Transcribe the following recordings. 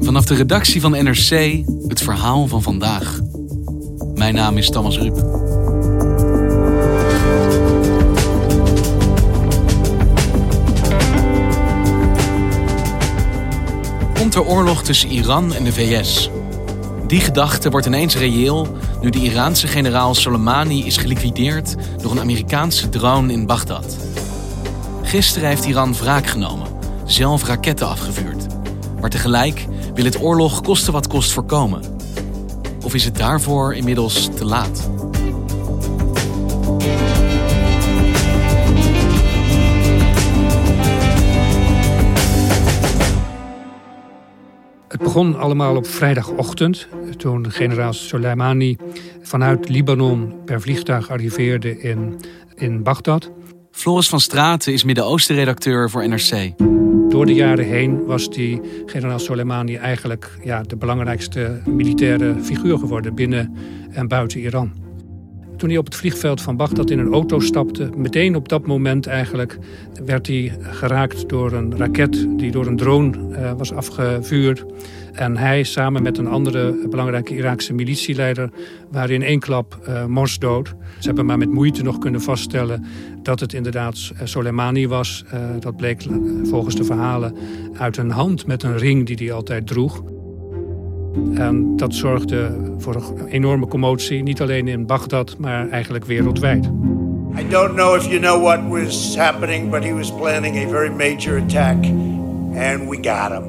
Vanaf de redactie van NRC het verhaal van vandaag. Mijn naam is Thomas Ruip. Komt er oorlog tussen Iran en de VS? Die gedachte wordt ineens reëel nu de Iraanse generaal Soleimani is geliquideerd door een Amerikaanse drone in Bagdad. Gisteren heeft Iran wraak genomen, zelf raketten afgevuurd. Maar tegelijk wil het oorlog koste wat kost voorkomen. Of is het daarvoor inmiddels te laat? Het begon allemaal op vrijdagochtend, toen generaal Soleimani vanuit Libanon per vliegtuig arriveerde in, in Bagdad. Floris van Straten is Midden-Oosten-redacteur voor NRC. Door de jaren heen was die generaal Soleimani eigenlijk ja, de belangrijkste militaire figuur geworden binnen en buiten Iran. Toen hij op het vliegveld van Bagdad in een auto stapte, meteen op dat moment eigenlijk werd hij geraakt door een raket die door een drone uh, was afgevuurd. En hij samen met een andere belangrijke Iraakse militieleider waren in één klap uh, morsdood. Ze hebben maar met moeite nog kunnen vaststellen dat het inderdaad Soleimani was. Dat bleek volgens de verhalen uit een hand met een ring die hij altijd droeg. En dat zorgde voor een enorme commotie, niet alleen in Bagdad, maar eigenlijk wereldwijd. I don't know if you know what was happening, but he was planning a very major attack, and we got him.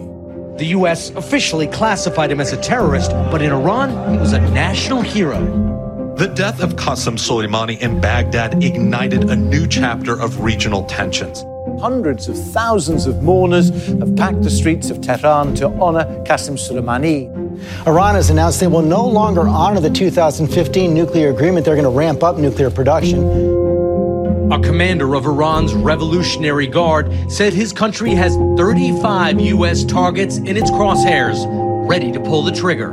The U.S. officially classified him as a terrorist, but in Iran, he was a national hero. The death of Qasem Soleimani in Baghdad ignited a new chapter of regional tensions. Hundreds of thousands of mourners have packed the streets of Tehran to honor Qasem Soleimani. Iran has announced they will no longer honor the 2015 nuclear agreement. They're going to ramp up nuclear production. A commander of Iran's Revolutionary Guard said his country has 35 U.S. targets in its crosshairs, ready to pull the trigger.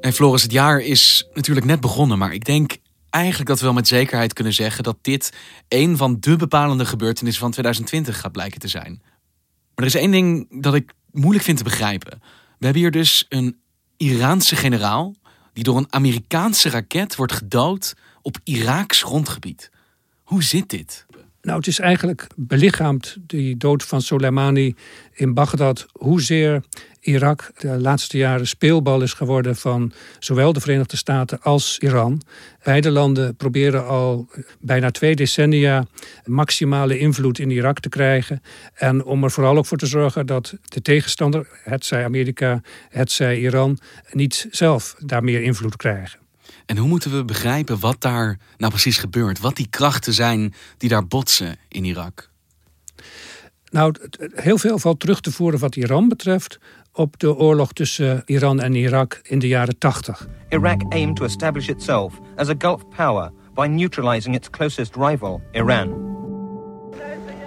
En Floris, het jaar is natuurlijk net begonnen, maar ik denk eigenlijk dat we wel met zekerheid kunnen zeggen dat dit een van de bepalende gebeurtenissen van 2020 gaat blijken te zijn. Maar er is één ding dat ik moeilijk vind te begrijpen. We hebben hier dus een Iraanse generaal die door een Amerikaanse raket wordt gedood op Iraaks grondgebied. Hoe zit dit? Nou, het is eigenlijk belichaamd, die dood van Soleimani in Bagdad, hoezeer Irak de laatste jaren speelbal is geworden van zowel de Verenigde Staten als Iran. Beide landen proberen al bijna twee decennia maximale invloed in Irak te krijgen. En om er vooral ook voor te zorgen dat de tegenstander, het zij Amerika, het zij Iran, niet zelf daar meer invloed krijgen. En hoe moeten we begrijpen wat daar nou precies gebeurt? Wat die krachten zijn die daar botsen in Irak? Nou, heel veel valt terug te voeren wat Iran betreft op de oorlog tussen Iran en Irak in de jaren 80. Iraq aimed to establish itself as a Gulf power by neutralizing its closest rival, Iran.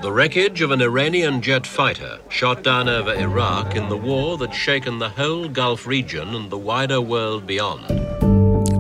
The wreckage of an Iranian jet fighter shot down over Iraq in the war that's shaken the whole Gulf region and the wider world beyond.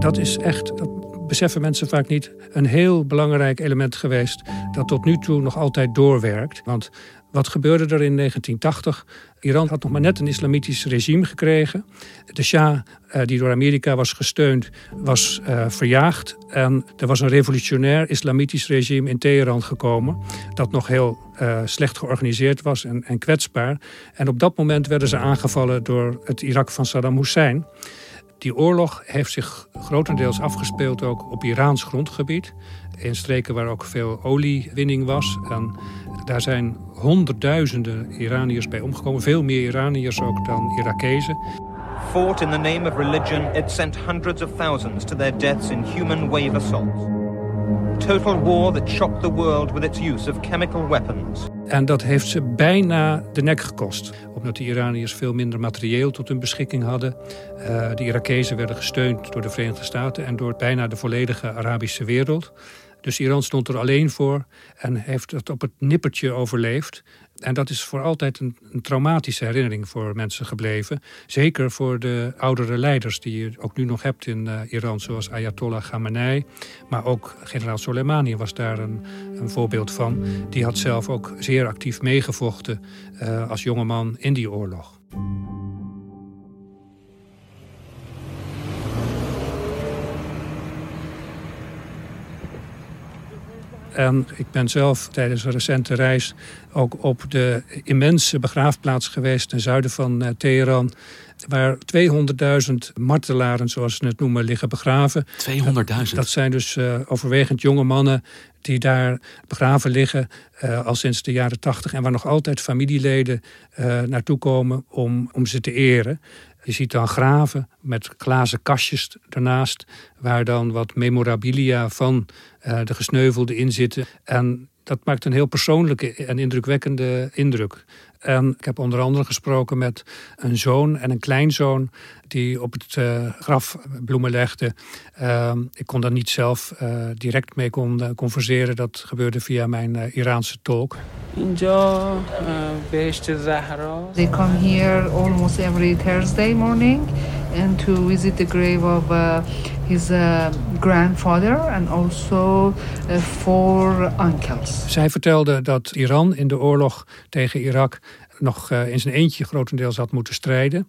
Dat is echt, dat beseffen mensen vaak niet, een heel belangrijk element geweest dat tot nu toe nog altijd doorwerkt. Want wat gebeurde er in 1980? Iran had nog maar net een islamitisch regime gekregen. De Shah, eh, die door Amerika was gesteund, was uh, verjaagd. En er was een revolutionair islamitisch regime in Teheran gekomen. Dat nog heel uh, slecht georganiseerd was en kwetsbaar. En op dat moment werden ze aangevallen door het Irak van Saddam Hussein. Die oorlog heeft zich grotendeels afgespeeld ook op Iraans grondgebied. In streken waar ook veel oliewinning was. En daar zijn honderdduizenden Iraniërs bij omgekomen. Veel meer Iraniërs ook dan Irakezen. Fought in the name of religion, it sent hundreds of thousands to their deaths in human wave assaults. Total war that shocked the world with its use of chemical weapons. En dat heeft ze bijna de nek gekost. Omdat de Iraniërs veel minder materieel tot hun beschikking hadden. Uh, de Irakezen werden gesteund door de Verenigde Staten en door bijna de volledige Arabische wereld. Dus Iran stond er alleen voor en heeft het op het nippertje overleefd. En dat is voor altijd een, een, traumatische herinnering voor mensen gebleven. Zeker voor de oudere leiders die je ook nu nog hebt in uh, Iran, zoals Ayatollah Khamenei. Maar ook generaal Soleimani was daar een, een, voorbeeld van. Die had zelf ook zeer actief meegevochten uh, als jongeman in die oorlog. En ik ben zelf tijdens een recente reis ook op de immense begraafplaats geweest ten zuiden van uh, Teheran. Waar 200.000 martelaren, zoals ze het noemen, liggen begraven. 200.000? Dat zijn dus uh, overwegend jonge mannen die daar begraven liggen uh, al sinds de jaren 80. En waar nog altijd familieleden naartoe komen om, om ze te eren. Je ziet dan graven met glazen kastjes ernaast, waar dan wat memorabilia van uh, de gesneuvelden in zitten. En dat maakt een heel persoonlijke en indrukwekkende indruk. En ik heb onder andere gesproken met een zoon en een kleinzoon die op het uh, graf bloemen legden. Uh, ik kon daar niet zelf uh, direct mee kon, converseren. Dat gebeurde via mijn Iraanse tolk. They come here almost every Thursday morning and to visit the grave of uh, his uh, grandfather and also uh, four uncles. Zij vertelde dat Iran in de oorlog tegen Irak nog in zijn eentje grotendeels had moeten strijden.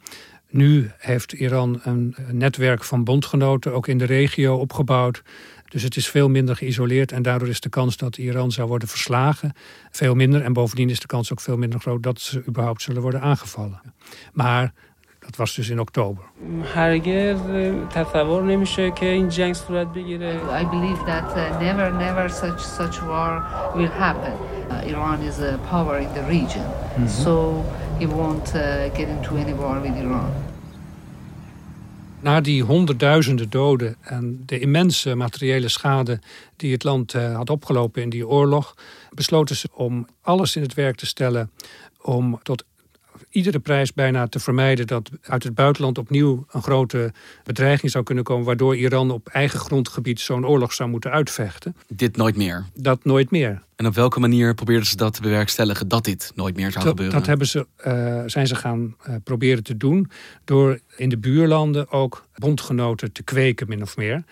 Nu heeft Iran een netwerk van bondgenoten ook in de regio opgebouwd. Dus het is veel minder geïsoleerd en daardoor is de kans dat Iran zou worden verslagen veel minder. En bovendien is de kans ook veel minder groot dat ze überhaupt zullen worden aangevallen. Maar dat was dus in oktober. I believe that uh, never, never such such war will happen. Uh, Iran is a power in the region, mm -hmm. so he won't uh, get into any war with Iran. Na die honderdduizenden doden en de immense materiële schade die het land uh, had opgelopen in die oorlog, besloten ze om alles in het werk te stellen om tot iedere prijs bijna te vermijden dat uit het buitenland opnieuw een grote bedreiging zou kunnen komen, waardoor Iran op eigen grondgebied zo'n oorlog zou moeten uitvechten. Dit nooit meer. Dat nooit meer. En op welke manier probeerden ze dat te bewerkstelligen dat dit nooit meer zou dat, gebeuren? Dat hebben ze, uh, zijn ze gaan uh, proberen te doen door in de buurlanden ook bondgenoten te kweken, min of meer.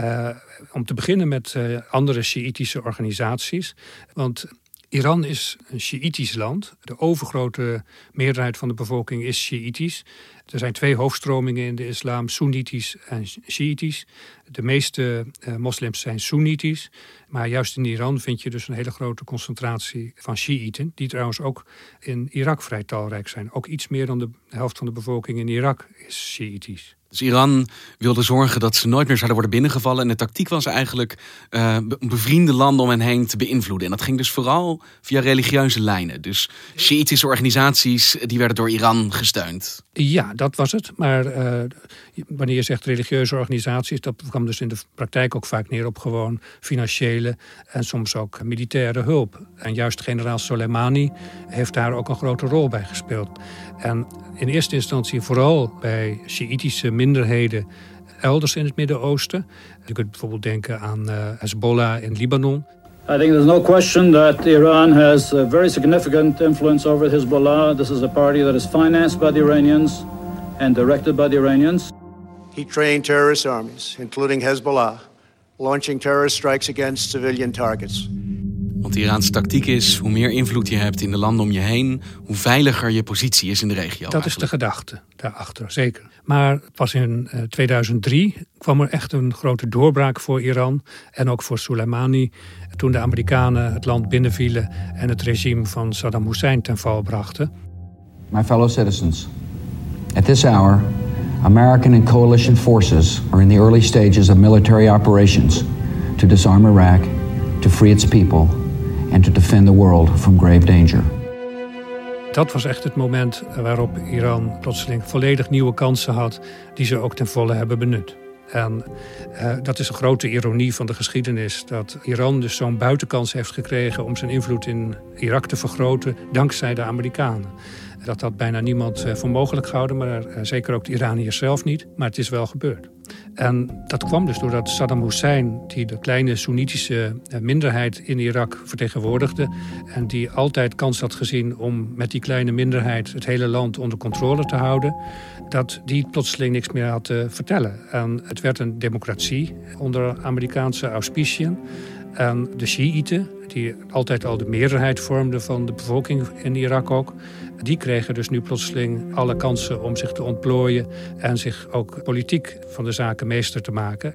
Uh, om te beginnen met andere Sjiitische organisaties. Want Iran is een Sjiitisch land. De overgrote meerderheid van de bevolking is Sjiitisch. Er zijn twee hoofdstromingen in de islam, Soenitisch en Sjiitisch. De meeste uh, moslims zijn Soenitisch. Maar juist in Iran vind je dus een hele grote concentratie van Sjiiten. Die trouwens ook in Irak vrij talrijk zijn. Ook iets meer dan de helft van de bevolking in Irak is Sjiitisch. Dus Iran wilde zorgen dat ze nooit meer zouden worden binnengevallen. En de tactiek was eigenlijk uh, bevriende landen om hen heen te beïnvloeden. En dat ging dus vooral via religieuze lijnen. Dus Shiïtische organisaties die werden door Iran gesteund. Ja, dat was het. Maar uh, wanneer je zegt religieuze organisaties, dat kwam dus in de praktijk ook vaak neer op gewoon financiële en soms ook militaire hulp. En juist generaal Soleimani heeft daar ook een grote rol bij gespeeld. En in eerste instantie vooral bij Sjiitische minderheden elders in het Midden-Oosten. Je kunt bijvoorbeeld denken aan uh, Hezbollah in Libanon. I think there's no question that Iran has a very significant influence over Hezbollah. This is a party that is financed by the Iranians and directed by the Iranians. He trained terrorist armies, including Hezbollah, launching terrorist strikes against civilian targets. Want de Iraanse tactiek is, hoe meer invloed je hebt in de landen om je heen, hoe veiliger je positie is in de regio. Dat is de gedachte daarachter, zeker. Maar pas in uh, 2003 kwam er echt een grote doorbraak voor Iran en ook voor Soleimani. Toen de Amerikanen het land binnenvielen en het regime van Saddam Hussein ten val brachten. My fellow citizens, at this hour, American and coalition forces are in the early stages of military operations to disarm Iraq, to free its people and to defend the world from grave danger. Dat was echt het moment waarop Iran plotseling volledig nieuwe kansen had, die ze ook ten volle hebben benut. En uh, dat is een grote ironie van de geschiedenis. Dat Iran dus zo'n buitenkans heeft gekregen om zijn invloed in Irak te vergroten dankzij de Amerikanen. Dat had bijna niemand eh, voor mogelijk gehouden, maar eh, zeker ook de Iraniërs zelf niet. Maar het is wel gebeurd. En dat kwam dus doordat Saddam Hussein, die de kleine Soenitische eh, minderheid in Irak vertegenwoordigde. en die altijd kans had gezien om met die kleine minderheid het hele land onder controle te houden. dat die plotseling niks meer had te vertellen. En het werd een democratie onder Amerikaanse auspiciën. En de Shiiten, die altijd al de meerderheid vormden van de bevolking in Irak ook, die kregen dus nu plotseling alle kansen om zich te ontplooien en zich ook politiek van de zaken meester te maken.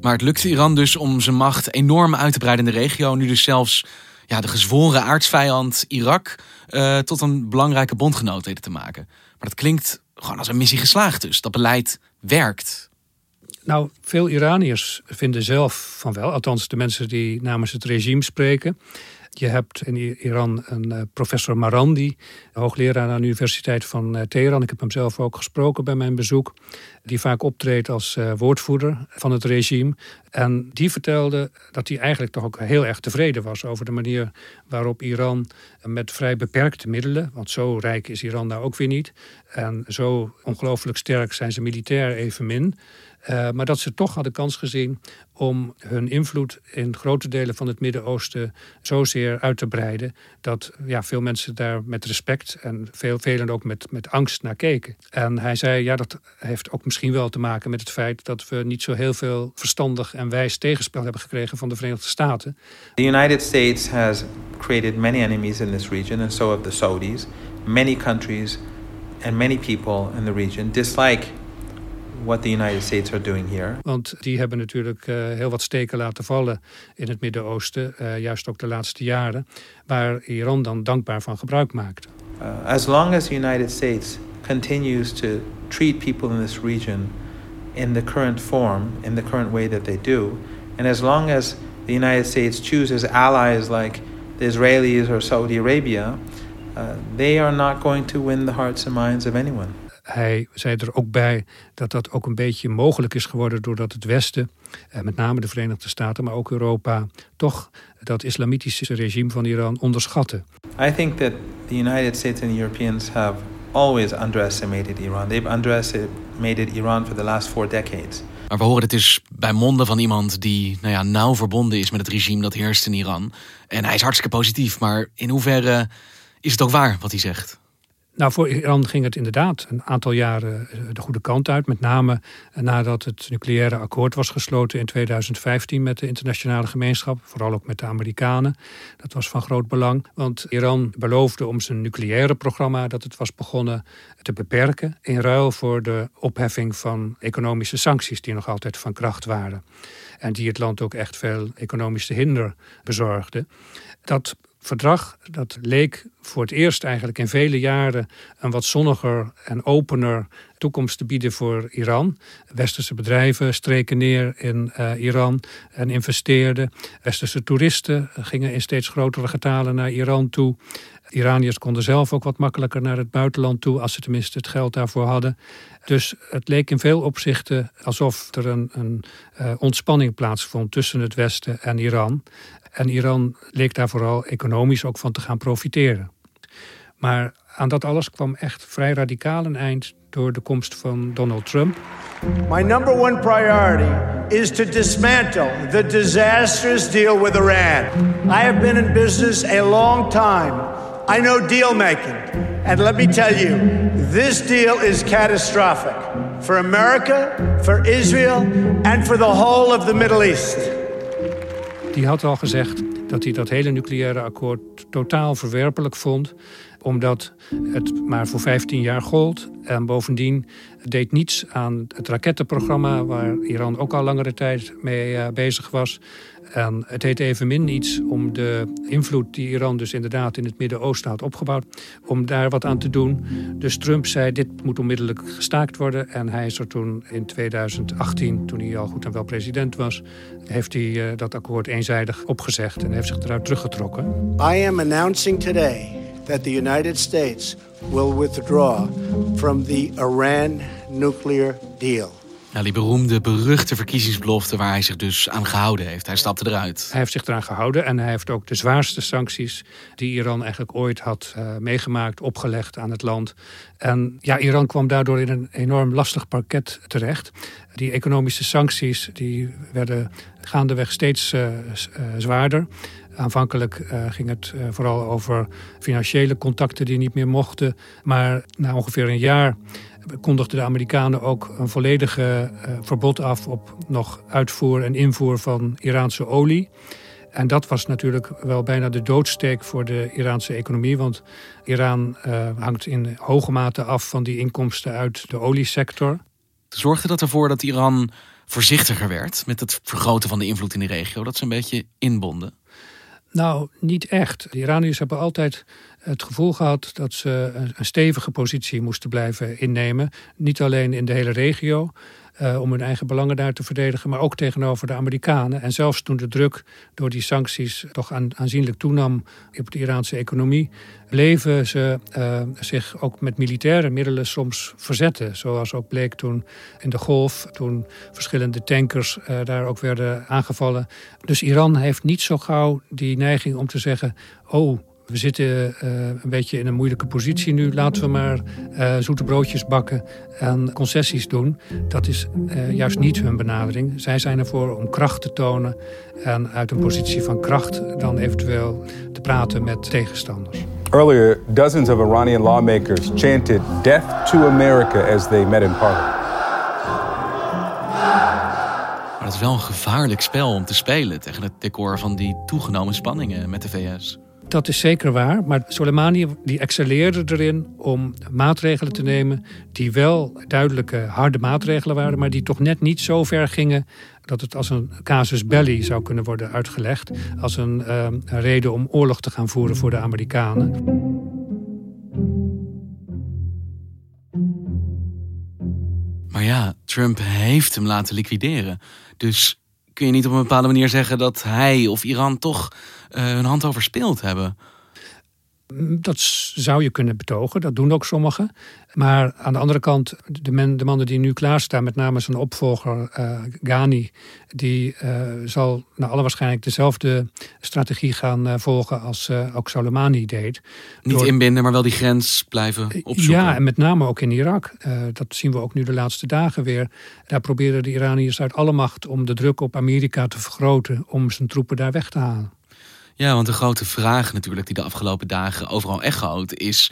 Maar het lukte Iran dus om zijn macht enorm uit te breiden in de regio. Nu dus zelfs ja, de gezworen aardsvijand Irak uh, tot een belangrijke bondgenoot weten te maken. Maar dat klinkt gewoon als een missie geslaagd dus. Dat beleid werkt. Nou, veel Iraniërs vinden zelf van wel, althans de mensen die namens het regime spreken. Je hebt in Iran een uh, professor Marandi, hoogleraar aan de Universiteit van uh, Teheran. Ik heb hem zelf ook gesproken bij mijn bezoek. Die vaak optreedt als uh, woordvoerder van het regime. En die vertelde dat hij eigenlijk toch ook heel erg tevreden was over de manier waarop Iran met vrij beperkte middelen, want zo rijk is Iran nou ook weer niet. En zo ongelooflijk sterk zijn ze militair evenmin. Uh, maar dat ze toch hadden kans gezien om hun invloed in grote delen van het Midden-Oosten zozeer uit te breiden. dat ja, veel mensen daar met respect en veel, velen ook met, met angst naar keken. En hij zei: ja, dat heeft ook misschien wel te maken met het feit dat we niet zo heel veel verstandig en wijs tegenspel hebben gekregen van de Verenigde Staten. The United States has created many enemies in this region, and so have the Saudis. Many countries and many people in the region dislike what the United States are doing here. Want die hebben natuurlijk uh, heel wat steken laten vallen in het Midden-Oosten, uh, juist ook de laatste jaren, waar Iran dan dankbaar van gebruik maakt. Uh, as long as the United States continues to treat people in this region in the current form, in the current way that they do, and as long as the United States chooses allies like the Israelis or Saudi Arabia, they are not going to win the hearts and minds of anyone. Hij zei er ook bij dat dat ook een beetje mogelijk is geworden doordat het Westen, eh, met name de Verenigde Staten, maar ook Europa, toch dat islamitische regime van Iran onderschatten. I think that the United States and Europeans have always underestimated Iran. They've underestimated Iran for the last four decades. Maar we horen het dus bij monden van iemand die nou ja, nauw verbonden is met het regime dat heerst in Iran. En hij is hartstikke positief, maar in hoeverre is het ook waar wat hij zegt? Nou, voor Iran ging het inderdaad een aantal jaren eh, de goede kant uit. Met name nadat het nucleaire akkoord was gesloten in 2015 met de internationale gemeenschap. Vooral ook met de Amerikanen. Dat was van groot belang. Want Iran beloofde om zijn nucleaire programma dat het was begonnen te beperken. In ruil voor de opheffing van economische sancties die nog altijd van kracht waren. En die het land ook echt veel economische hinder bezorgden. Dat verdrag dat leek voor het eerst eigenlijk in vele jaren een wat zonniger en opener toekomst te bieden voor Iran. Westerse bedrijven streken neer in uh, Iran en investeerden. Westerse toeristen gingen in steeds grotere getalen naar Iran toe. Iraniërs konden zelf ook wat makkelijker naar het buitenland toe, als ze tenminste het geld daarvoor hadden. Dus het leek in veel opzichten alsof er een, een uh, ontspanning plaatsvond tussen het Westen en Iran. En Iran leek daar vooral economisch ook van te gaan profiteren. Maar aan dat alles kwam echt vrij radicaal een eind door de komst van Donald Trump. My number one priority is to dismantle the disastrous deal with Iran. I have been in business a long time. I know deal making. And let me tell you, this deal is catastrophic for America, for Israel, and for the whole of the Middle East. Die had al gezegd dat hij dat hele nucleaire akkoord totaal verwerpelijk vond omdat het maar voor 15 jaar gold. En bovendien deed niets aan het rakettenprogramma, waar Iran ook al langere tijd mee uh, bezig was. En het deed evenmin iets om de invloed die Iran dus inderdaad in het Midden-Oosten had opgebouwd, om daar wat aan te doen. Dus Trump zei dit moet onmiddellijk gestaakt worden. En hij is er toen in 2018, toen hij al goed en wel president was, heeft hij uh, dat akkoord eenzijdig opgezegd en heeft zich eruit teruggetrokken. I am announcing today that the United States will withdraw from the Iran nuclear deal. Nou, die beroemde, beruchte verkiezingsbelofte waar hij zich dus aan gehouden heeft. Hij stapte eruit. Hij heeft zich eraan gehouden en hij heeft ook de zwaarste sancties die Iran eigenlijk ooit had uh, meegemaakt, opgelegd aan het land. En ja, Iran kwam daardoor in een enorm lastig parket terecht. Die economische sancties die werden gaandeweg steeds uh, uh, zwaarder. Aanvankelijk uh, ging het uh, vooral over financiële contacten die niet meer mochten. Maar na ongeveer een jaar kondigden de Amerikanen ook een volledige uh, verbod af op nog uitvoer en invoer van Iraanse olie. En dat was natuurlijk wel bijna de doodsteek voor de Iraanse economie. Want Iran hangt in hoge mate af van die inkomsten uit de oliesector. Zorgde dat ervoor dat Iran voorzichtiger werd met het vergroten van de invloed in de regio? Dat ze een beetje inbonden? Nou, niet echt. De Iraniërs hebben altijd het gevoel gehad dat ze een stevige positie moesten blijven innemen. Niet alleen in de hele regio, uh, om hun eigen belangen daar te verdedigen, maar ook tegenover de Amerikanen. En zelfs toen de druk door die sancties toch aan, aanzienlijk toenam op de Iraanse economie, bleven ze uh, zich ook met militaire middelen soms verzetten. Zoals ook bleek toen in de Golf, toen verschillende tankers uh, daar ook werden aangevallen. Dus Iran heeft niet zo gauw die neiging om te zeggen: Oh, we zitten uh, een beetje in een moeilijke positie nu. Laten we maar uh, zoete broodjes bakken en concessies doen. Dat is uh, juist niet hun benadering. Zij zijn ervoor om kracht te tonen en uit een positie van kracht dan eventueel te praten met tegenstanders. Earlier, dozens of Iranian lawmakers chanted death to America as they met in parliament. Maar het is wel een gevaarlijk spel om te spelen tegen het decor van die toegenomen spanningen met de VS. Dat is zeker waar, maar Soleimani die excelleerde erin om maatregelen te nemen die wel duidelijke harde maatregelen waren, maar die toch net niet zo ver gingen dat het als een casus belli zou kunnen worden uitgelegd, als een, een reden om oorlog te gaan voeren voor de Amerikanen. Maar ja, Trump heeft hem laten liquideren. Dus kun je niet op een bepaalde manier zeggen dat hij of Iran toch uh, hun hand overspeeld hebben? Dat zou je kunnen betogen, dat doen ook sommigen. Maar aan de andere kant, de, men, de mannen die nu klaarstaan, met name zijn opvolger uh, Ghani, die uh, zal naar alle waarschijnlijkheid dezelfde strategie gaan uh, volgen als ook Soleimani deed. Niet Door, inbinden, maar wel die grens blijven opzoeken. Ja, en met name ook in Irak. dat zien we ook nu de laatste dagen weer. Daar proberen de Iraniërs uit alle macht om de druk op Amerika te vergroten om zijn troepen daar weg te halen. Ja, want de grote vraag natuurlijk die de afgelopen dagen overal echoot is...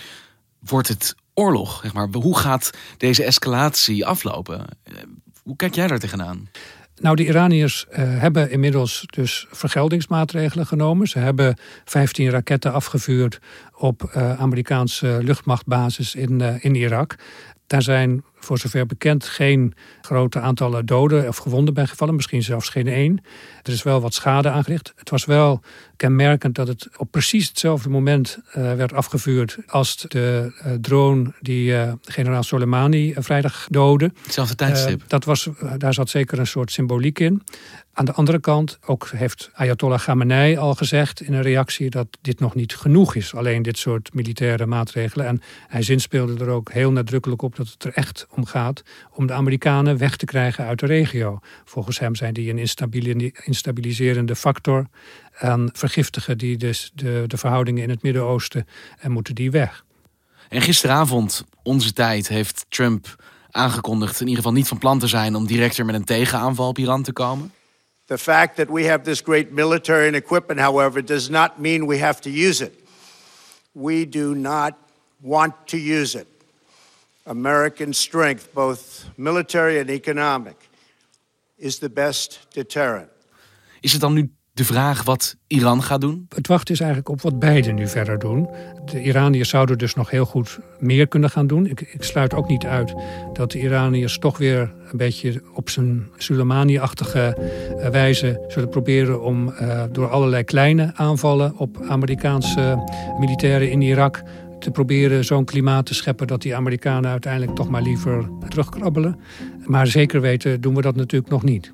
wordt het oorlog? Zeg maar. Hoe gaat deze escalatie aflopen? Hoe kijk jij daar tegenaan? Nou, de Iraniërs uh, hebben inmiddels dus vergeldingsmaatregelen genomen. Ze hebben 15 raketten afgevuurd op uh, Amerikaanse luchtmachtbasis in, in Irak. Daar zijn voor zover bekend geen grote aantallen doden of gewonden bij gevallen. Misschien zelfs geen één. Er is wel wat schade aangericht. Het was wel kenmerkend dat het op precies hetzelfde moment uh, werd afgevuurd als de uh, drone die uh, generaal Soleimani vrijdag doodde. Hetzelfde tijdstip. dat was, daar zat zeker een soort symboliek in. Aan de andere kant ook heeft Ayatollah Khamenei al gezegd in een reactie dat dit nog niet genoeg is. Alleen dit soort militaire maatregelen. En hij zinspeelde er ook heel nadrukkelijk op dat het er echt om gaat om de Amerikanen weg te krijgen uit de regio. Volgens hem zijn die een instabiliserende factor en vergiftigen die dus de, de verhoudingen in het Midden-Oosten en moeten die weg. En gisteravond, onze tijd, heeft Trump aangekondigd in ieder geval niet van plan te zijn om direct er met een tegenaanval op Iran te komen. The fact that we have this great military and equipment, however, does not mean we have to use it. We do not want to use it. American strength, both military and economic, is the best deterrent. Is het dan nu de vraag wat Iran gaat doen? Het wachten is eigenlijk op wat beide nu verder doen. De Iraniërs zouden dus nog heel goed meer kunnen gaan doen. Ik, ik sluit ook niet uit dat de Iraniërs toch weer een beetje op zijn Soleimani-achtige wijze zullen proberen om uh, door allerlei kleine aanvallen op Amerikaanse militairen in Irak te proberen zo'n klimaat te scheppen dat die Amerikanen uiteindelijk toch maar liever terugkrabbelen. Maar zeker weten doen we dat natuurlijk nog niet.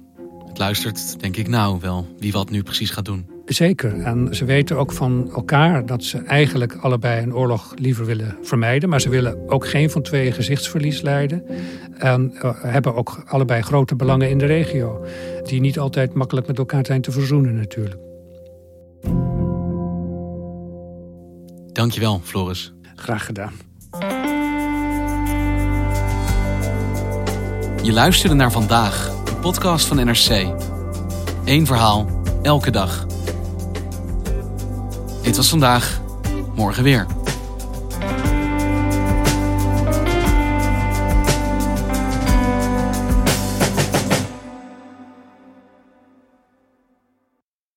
Luistert, denk ik nou wel, wie wat nu precies gaat doen. Zeker. En ze weten ook van elkaar dat ze eigenlijk allebei een oorlog liever willen vermijden. Maar ze willen ook geen van twee gezichtsverlies leiden. En uh, hebben ook allebei grote belangen in de regio. Die niet altijd makkelijk met elkaar zijn te verzoenen natuurlijk. Dankjewel, Floris. Graag gedaan. Je luisterde naar vandaag, podcast van NRC. Eén verhaal, elke dag. Dit was vandaag, morgen weer.